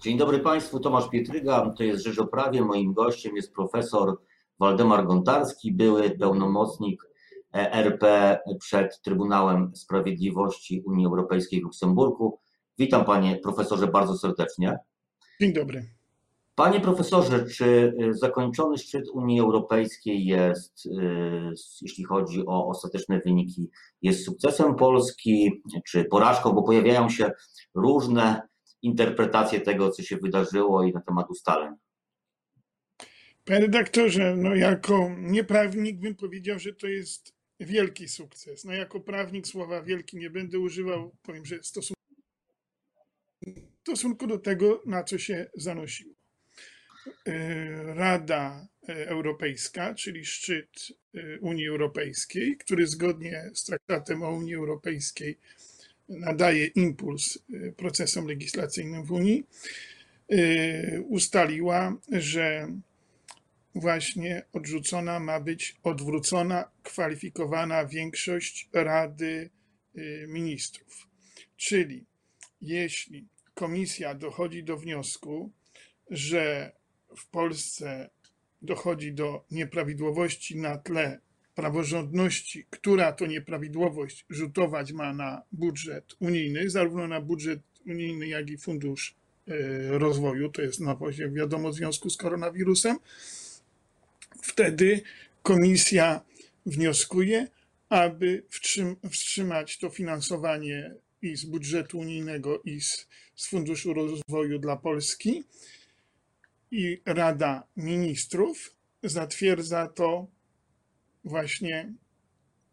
Dzień dobry Państwu, Tomasz Pietryga, to jest Rzecz o Prawie. Moim gościem jest profesor Waldemar Gontarski, były pełnomocnik RP przed Trybunałem Sprawiedliwości Unii Europejskiej w Luksemburgu. Witam Panie Profesorze bardzo serdecznie. Dzień dobry. Panie Profesorze, czy zakończony szczyt Unii Europejskiej jest, jeśli chodzi o ostateczne wyniki, jest sukcesem Polski, czy porażką, bo pojawiają się różne interpretację tego, co się wydarzyło i na temat ustaleń. Panie redaktorze, no jako nieprawnik bym powiedział, że to jest wielki sukces. No jako prawnik słowa wielki nie będę używał, powiem, że stosunku, stosunku do tego, na co się zanosiło. Rada Europejska, czyli szczyt Unii Europejskiej, który zgodnie z traktatem o Unii Europejskiej nadaje impuls y, procesom legislacyjnym w Unii, y, ustaliła, że właśnie odrzucona ma być odwrócona kwalifikowana większość Rady y, Ministrów. Czyli jeśli komisja dochodzi do wniosku, że w Polsce dochodzi do nieprawidłowości na tle praworządności, która to nieprawidłowość rzutować ma na budżet unijny, zarówno na budżet unijny, jak i fundusz e, rozwoju, to jest nowość, jak wiadomo, w związku z koronawirusem, wtedy komisja wnioskuje, aby wstrzymać to finansowanie i z budżetu unijnego, i z, z Funduszu Rozwoju dla Polski. I Rada Ministrów zatwierdza to właśnie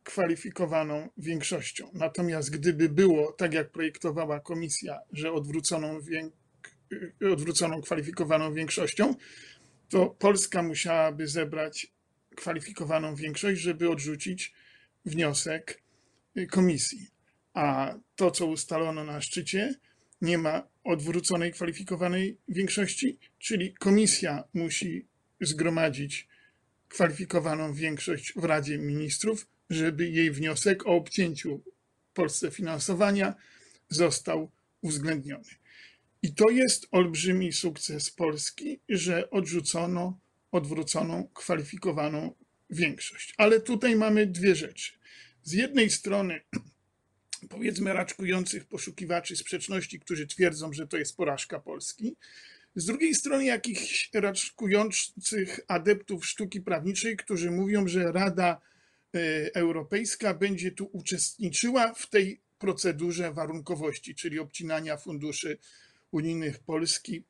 kwalifikowaną większością. Natomiast gdyby było tak, jak projektowała komisja, że odwróconą, odwróconą kwalifikowaną większością, to Polska musiałaby zebrać kwalifikowaną większość, żeby odrzucić wniosek komisji. A to, co ustalono na szczycie, nie ma odwróconej kwalifikowanej większości, czyli komisja musi zgromadzić kwalifikowaną większość w Radzie Ministrów, żeby jej wniosek o obcięciu Polsce finansowania został uwzględniony. I to jest olbrzymi sukces Polski, że odrzucono odwróconą kwalifikowaną większość. Ale tutaj mamy dwie rzeczy. Z jednej strony, powiedzmy, raczkujących poszukiwaczy sprzeczności, którzy twierdzą, że to jest porażka Polski, z drugiej strony jakichś raczkujących adeptów sztuki prawniczej, którzy mówią, że Rada e, Europejska będzie tu uczestniczyła w tej procedurze warunkowości, czyli obcinania funduszy unijnych Polski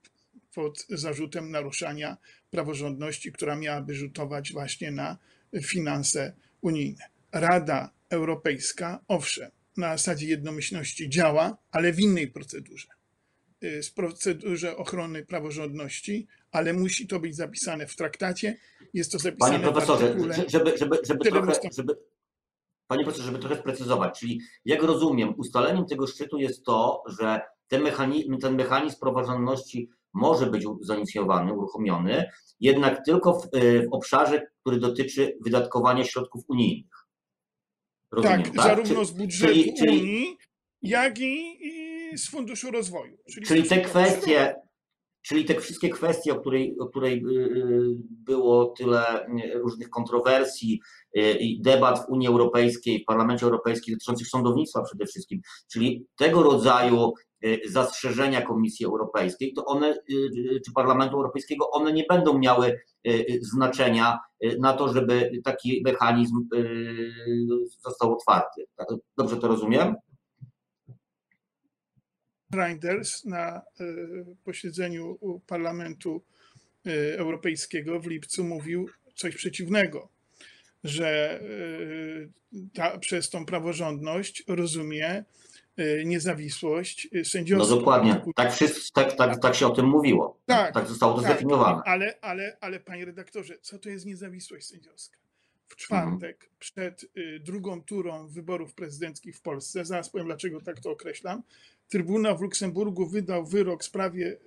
pod zarzutem naruszania praworządności, która miałaby rzutować właśnie na finanse unijne. Rada Europejska, owszem, na zasadzie jednomyślności działa, ale w innej procedurze. Y, z procedurze ochrony praworządności, ale musi to być zapisane w traktacie. Jest to zapisane Panie profesorze, żeby, żeby, żeby, żeby trochę, żeby, Panie profesorze, żeby trochę sprecyzować, czyli jak rozumiem, ustaleniem tego szczytu jest to, że ten mechanizm, ten mechanizm praworządności może być zainicjowany, uruchomiony, jednak tylko w, y, w obszarze, który dotyczy wydatkowania środków unijnych. Rozumiem, tak, tak? zarówno z budżetu czyli, czyli, Unii, jak i, i z Funduszu Rozwoju. Czyli, czyli te kwestie, czyli te wszystkie kwestie, o której, o której y, y, było tyle y, różnych kontrowersji i debat w Unii Europejskiej, w Parlamencie Europejskim dotyczących sądownictwa przede wszystkim, czyli tego rodzaju zastrzeżenia Komisji Europejskiej, to one, czy Parlamentu Europejskiego, one nie będą miały znaczenia na to, żeby taki mechanizm został otwarty. Tak, dobrze to rozumiem? Reinders na e, posiedzeniu Parlamentu e, Europejskiego w lipcu mówił coś przeciwnego, że e, ta, przez tą praworządność rozumie niezawisłość sędziowską. No dokładnie, tak, wszyscy, tak, tak, tak się o tym mówiło. Tak, tak zostało to tak, zdefiniowane. Ale, ale, ale panie redaktorze, co to jest niezawisłość sędziowska? w czwartek mhm. przed y, drugą turą wyborów prezydenckich w Polsce, zaraz powiem dlaczego tak to określam, Trybunał w Luksemburgu wydał wyrok w sprawie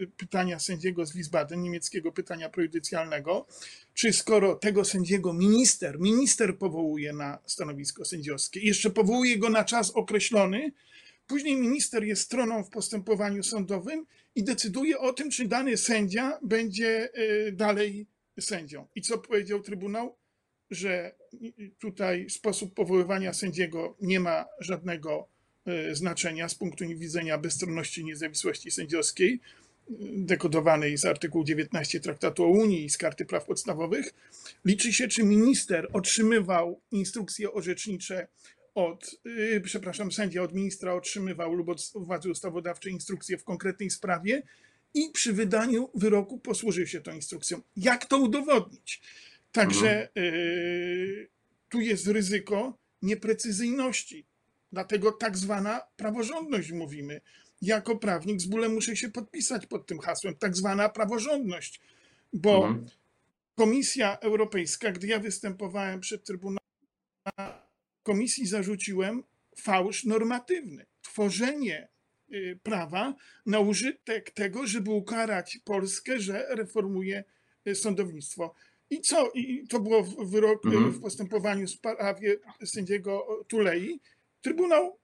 y, pytania sędziego z Wiesbaden, niemieckiego pytania prejudycjalnego, czy skoro tego sędziego minister, minister powołuje na stanowisko sędziowskie, jeszcze powołuje go na czas określony, Później minister jest stroną w postępowaniu sądowym i decyduje o tym, czy dany sędzia będzie y, dalej sędzią. I co powiedział Trybunał? Że tutaj sposób powoływania sędziego nie ma żadnego znaczenia z punktu widzenia bezstronności i niezawisłości sędziowskiej, y, dekodowanej z artykułu 19 Traktatu o Unii i z Karty Praw Podstawowych. Liczy się, czy minister otrzymywał instrukcje orzecznicze od, yy, przepraszam, sędzia od ministra otrzymywał lub od władzy ustawodawczej instrukcje w konkretnej sprawie i przy wydaniu wyroku posłużył się tą instrukcją. Jak to udowodnić? Także yy, tu jest ryzyko nieprecyzyjności. Dlatego tak zwana praworządność mówimy. Jako prawnik z bólem muszę się podpisać pod tym hasłem. Tak zwana praworządność. Bo mhm. Komisja Europejska, gdy ja występowałem przed Trybunałem komisji zarzuciłem fałsz normatywny. Tworzenie y, prawa na użytek tego, żeby ukarać Polskę, że reformuje y, sądownictwo. I co? I to było w, wyrok, y, mhm. w postępowaniu w sprawie sędziego Tulei. Trybunał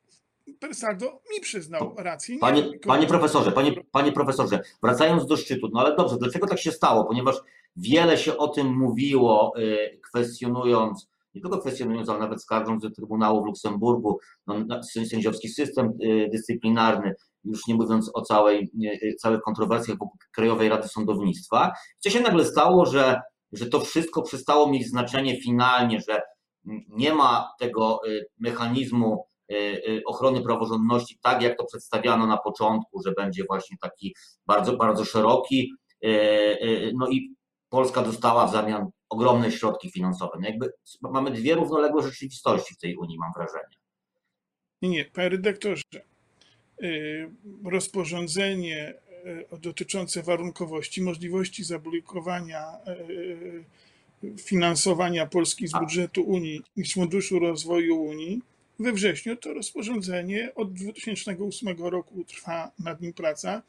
Persado mi przyznał rację. Panie, panie profesorze, panie, panie profesorze, wracając do szczytu, no ale dobrze, dlaczego tak się stało? Ponieważ wiele się o tym mówiło, kwestionując nie tylko kwestionując, ale nawet skarżąc do Trybunału w Luksemburgu, no, sędziowski system y, dyscyplinarny, już nie mówiąc o całej, y, całych kontrowersjach wokół Krajowej Rady Sądownictwa. Co się nagle stało, że, że to wszystko przestało mieć znaczenie finalnie, że nie ma tego y, mechanizmu ochrony praworządności, tak jak to przedstawiano na początku, że będzie właśnie taki bardzo, bardzo szeroki. No i Polska dostała w zamian ogromne środki finansowe. No jakby mamy dwie równoległe rzeczywistości w tej Unii, mam wrażenie. Nie, nie, panie redaktorze. Y, rozporządzenie y, dotyczące warunkowości, możliwości zablokowania y, finansowania Polski z budżetu Unii i z Funduszu Rozwoju Unii we wrześniu to rozporządzenie od 2008 roku trwa nad nim praca.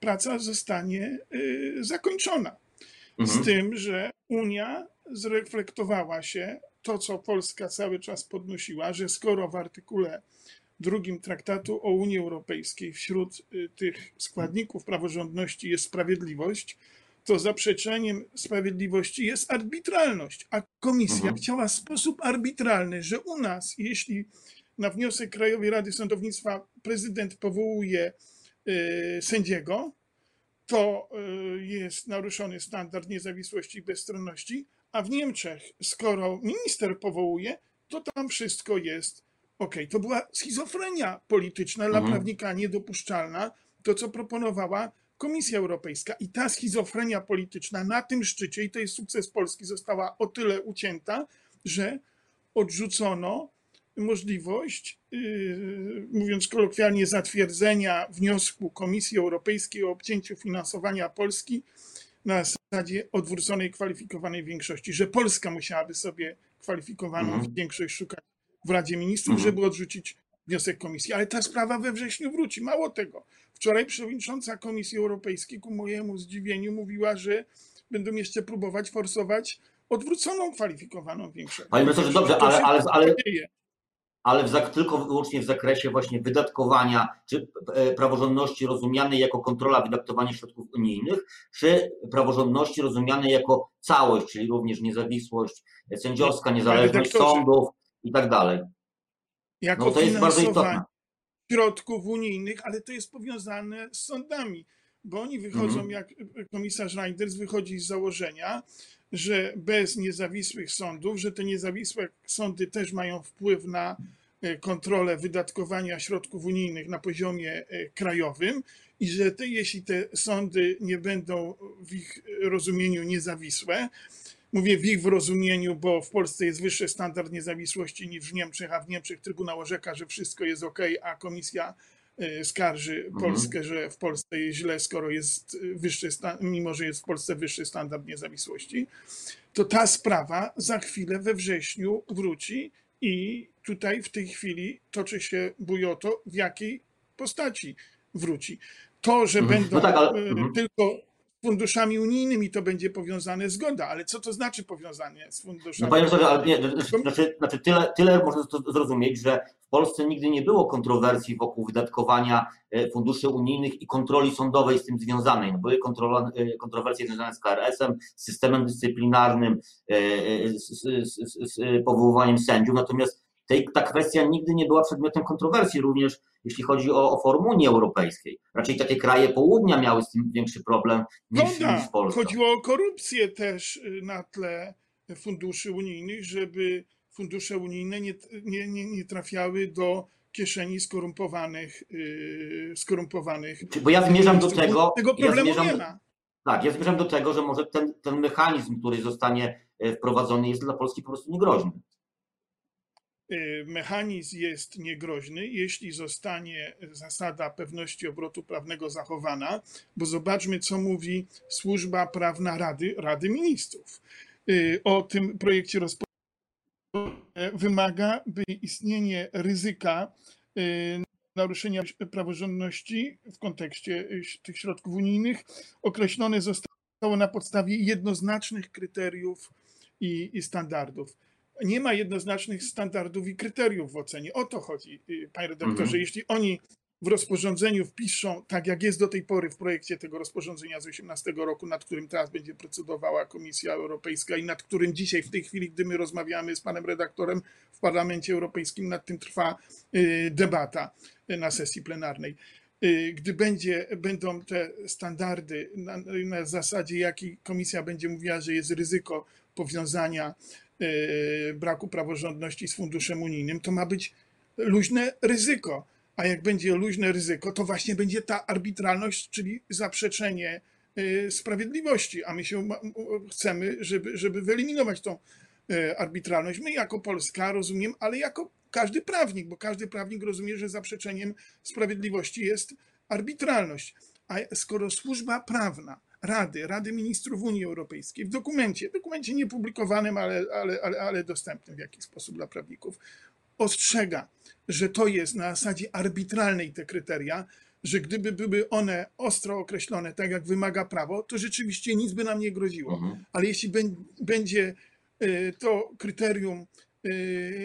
Praca zostanie zakończona. Mhm. Z tym, że Unia zreflektowała się to, co Polska cały czas podnosiła, że skoro w artykule drugim traktatu o Unii Europejskiej wśród y, tych składników praworządności jest sprawiedliwość, to zaprzeczeniem sprawiedliwości jest arbitralność. A komisja mhm. chciała w sposób arbitralny, że u nas, jeśli na wniosek Krajowej Rady Sądownictwa prezydent powołuje y, sędziego, to y, jest naruszony standard niezawisłości i bezstronności, a w Niemczech, skoro minister powołuje, to tam wszystko jest ok. To była schizofrenia polityczna mhm. dla prawnika niedopuszczalna, to co proponowała Komisja Europejska. I ta schizofrenia polityczna na tym szczycie, i to jest sukces Polski, została o tyle ucięta, że odrzucono możliwość, yy, mówiąc kolokwialnie, zatwierdzenia wniosku Komisji Europejskiej o obcięciu finansowania Polski na zasadzie odwróconej kwalifikowanej większości, że Polska musiałaby sobie kwalifikowaną mhm. większość szukać w Radzie Ministrów, mhm. żeby odrzucić wniosek Komisji. Ale ta sprawa we wrześniu wróci. Mało tego. Wczoraj przewodnicząca Komisji Europejskiej ku mojemu zdziwieniu mówiła, że będą jeszcze próbować forsować odwróconą kwalifikowaną większość. Panie profesorze, dobrze, ale, ale, ale, ale w, tylko wyłącznie w zakresie właśnie wydatkowania, czy e, praworządności rozumianej jako kontrola wydatkowania środków unijnych, czy praworządności rozumianej jako całość, czyli również niezawisłość sędziowska, niezależność sądów i tak dalej. Jako no, to jest bardzo istotne. Środków unijnych, ale to jest powiązane z sądami, bo oni wychodzą, mhm. jak komisarz Reinders wychodzi z założenia, że bez niezawisłych sądów, że te niezawisłe sądy też mają wpływ na e, kontrolę wydatkowania środków unijnych na poziomie e, krajowym i że te, jeśli te sądy nie będą w ich rozumieniu niezawisłe, mówię w ich rozumieniu, bo w Polsce jest wyższy standard niezawisłości niż w Niemczech, a w Niemczech Trybunał orzeka, że wszystko jest ok, a komisja E, skarży mhm. Polskę, że w Polsce jest źle, skoro jest wyższy, mimo że jest w Polsce wyższy standard niezawisłości, to ta sprawa za chwilę we wrześniu wróci i tutaj w tej chwili toczy się bujoto, w jakiej postaci wróci. To, że mhm. będą no tak, ale... E, mhm. tylko funduszami unijnymi to będzie powiązane, zgoda, ale co to znaczy powiązanie z funduszami? No panie profesorze, ale nie, znaczy, znaczy tyle, tyle można zrozumieć, że w Polsce nigdy nie było kontrowersji wokół wydatkowania e, funduszy unijnych i kontroli sądowej z tym związanej. No były e, kontrowersje związane z KRS-em, z systemem dyscyplinarnym, e, z, z, z, z powoływaniem sędziów, natomiast tej, ta kwestia nigdy nie była przedmiotem kontrowersji, również jeśli chodzi o, o forum Unii Europejskiej. Raczej takie kraje południa miały z tym większy problem niż, niż Polska. Chodziło o korupcję też y, na tle funduszy unijnych, żeby fundusze unijne nie, nie, nie, nie trafiały do kieszeni skorumpowanych, yy, skorumpowanych. Bo ja zmierzam do tego. Tego problemu ja zmierzam, nie ma. Tak, ja zmierzam do tego, że może ten, ten mechanizm, który zostanie e, wprowadzony, jest dla Polski po prostu niegroźny. Y, mechanizm jest niegroźny, jeśli zostanie zasada pewności obrotu prawnego zachowana, bo zobaczmy, co mówi służba prawna Rady, Rady Ministrów. Y, o tym projekcie rozporządzenia wymaga, by istnienie ryzyka y, naruszenia praworządności w kontekście tych środków unijnych określone zostało na podstawie jednoznacznych kryteriów i, i standardów nie ma jednoznacznych standardów i kryteriów w ocenie. O to chodzi, y, panie redaktorze. Mhm. Jeśli oni w rozporządzeniu wpiszą, tak jak jest do tej pory w projekcie tego rozporządzenia z 18 roku, nad którym teraz będzie procedowała Komisja Europejska i nad którym dzisiaj, w tej chwili, gdy my rozmawiamy z panem redaktorem w Parlamencie Europejskim, nad tym trwa y, debata y, na sesji plenarnej. Gdy będzie, będą te standardy na, na zasadzie, jakiej komisja będzie mówiła, że jest ryzyko powiązania Y, braku praworządności z funduszem unijnym, to ma być luźne ryzyko. A jak będzie luźne ryzyko, to właśnie będzie ta arbitralność, czyli zaprzeczenie y, sprawiedliwości, a my się chcemy, żeby, żeby wyeliminować tą y, arbitralność. My jako Polska rozumiem, ale jako każdy prawnik, bo każdy prawnik rozumie, że zaprzeczeniem sprawiedliwości jest arbitralność. A skoro służba prawna Rady, Rady Ministrów Unii Europejskiej w dokumencie, dokumencie niepublikowanym, ale, ale, ale, ale dostępnym w jakiś sposób dla prawników, ostrzega, że to jest na zasadzie arbitralnej te kryteria, że gdyby były one ostro określone, tak jak wymaga prawo, to rzeczywiście nic by nam nie groziło. Mhm. Ale jeśli będzie y, to kryterium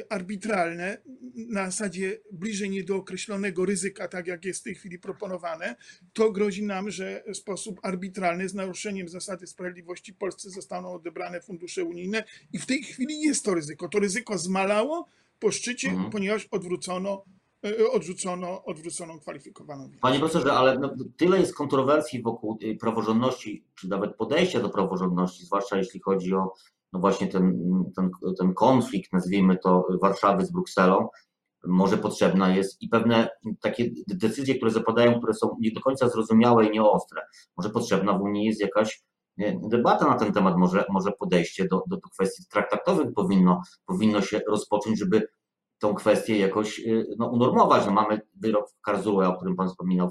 arbitralne, na zasadzie bliżej niedookreślonego ryzyka, tak jak jest w tej chwili proponowane, to grozi nam, że w sposób arbitralny, z naruszeniem zasady sprawiedliwości Polsce zostaną odebrane fundusze unijne i w tej chwili jest to ryzyko. To ryzyko zmalało po szczycie, mhm. ponieważ odwrócono y, odrzucono, odwrócono kwalifikowaną większość. Panie profesorze, ale no, tyle jest kontrowersji wokół praworządności, czy nawet podejścia do praworządności, zwłaszcza jeśli chodzi o no właśnie ten, ten, ten konflikt, nazwijmy to Warszawy z Brukselą, może potrzebna jest i pewne takie decyzje, które zapadają, które są nie do końca zrozumiałe i nieostre. Może potrzebna w Unii jest jakaś debata na ten temat, może, może podejście do, do, do kwestii traktatowych powinno, powinno się rozpocząć, żeby tą kwestię jakoś no, unormować. No, mamy wyrok w Karlsruhe, o którym Pan wspominał,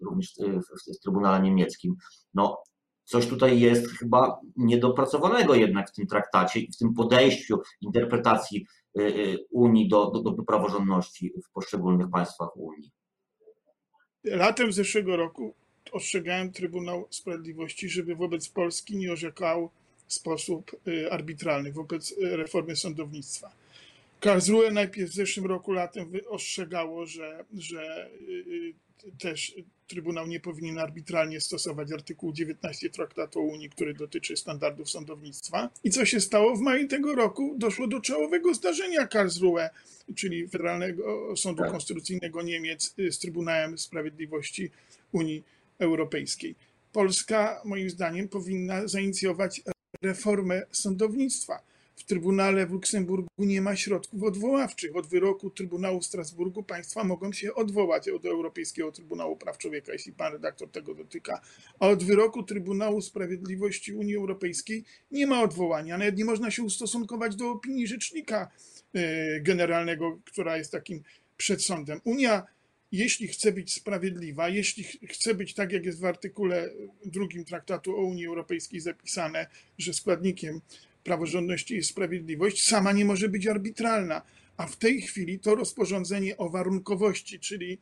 również w, w Trybunale Niemieckim. No, coś tutaj jest chyba niedopracowanego jednak w tym traktacie i w tym podejściu interpretacji y, y, Unii do, do, do praworządności w poszczególnych państwach Unii. Latem zeszłego roku ostrzegałem Trybunał Sprawiedliwości, żeby wobec Polski nie orzekał w sposób y, arbitralny, wobec reformy sądownictwa. Karlsruhe najpierw w zeszłym roku latem ostrzegało, że, że też Trybunał nie powinien arbitralnie stosować artykułu 19 Traktatu o Unii, który dotyczy standardów sądownictwa. I co się stało? W maju tego roku doszło do czołowego zdarzenia Karlsruhe, czyli Federalnego Sądu tak. Konstytucyjnego Niemiec z Trybunałem Sprawiedliwości Unii Europejskiej. Polska, moim zdaniem, powinna zainicjować reformę sądownictwa w Trybunale w Luksemburgu nie ma środków odwoławczych. Od wyroku Trybunału w Strasburgu państwa mogą się odwołać do Europejskiego Trybunału Praw Człowieka, jeśli pan redaktor tego dotyka. A od wyroku Trybunału Sprawiedliwości Unii Europejskiej nie ma odwołania. Nawet nie można się ustosunkować do opinii rzecznika e, generalnego, która jest takim przedsądem. Unia jeśli chce być sprawiedliwa, jeśli chce być tak, jak jest w artykule drugim Traktatu o Unii Europejskiej zapisane, że składnikiem praworządności i sprawiedliwość sama nie może być arbitralna. A w tej chwili to rozporządzenie o warunkowości, czyli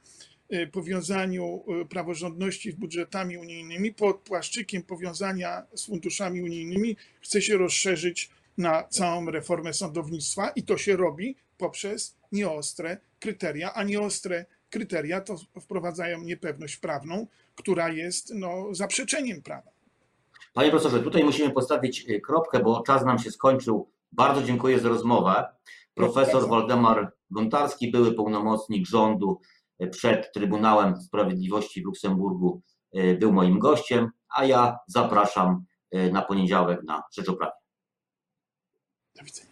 y, powiązaniu y, praworządności z budżetami unijnymi, pod płaszczykiem powiązania z funduszami unijnymi, chce się rozszerzyć na całą reformę sądownictwa i to się robi poprzez nieostre kryteria, a nieostre kryteria to wprowadzają niepewność prawną, która jest no, zaprzeczeniem prawa. Panie profesorze, tutaj musimy postawić y, kropkę, bo czas nam się skończył. Bardzo dziękuję za rozmowę. Profesor Waldemar Gontarski, były pełnomocnik rządu y, przed Trybunałem Sprawiedliwości w Luksemburgu, y, był moim gościem, a ja zapraszam na poniedziałek na Rzecz o Prawie. Do widzenia.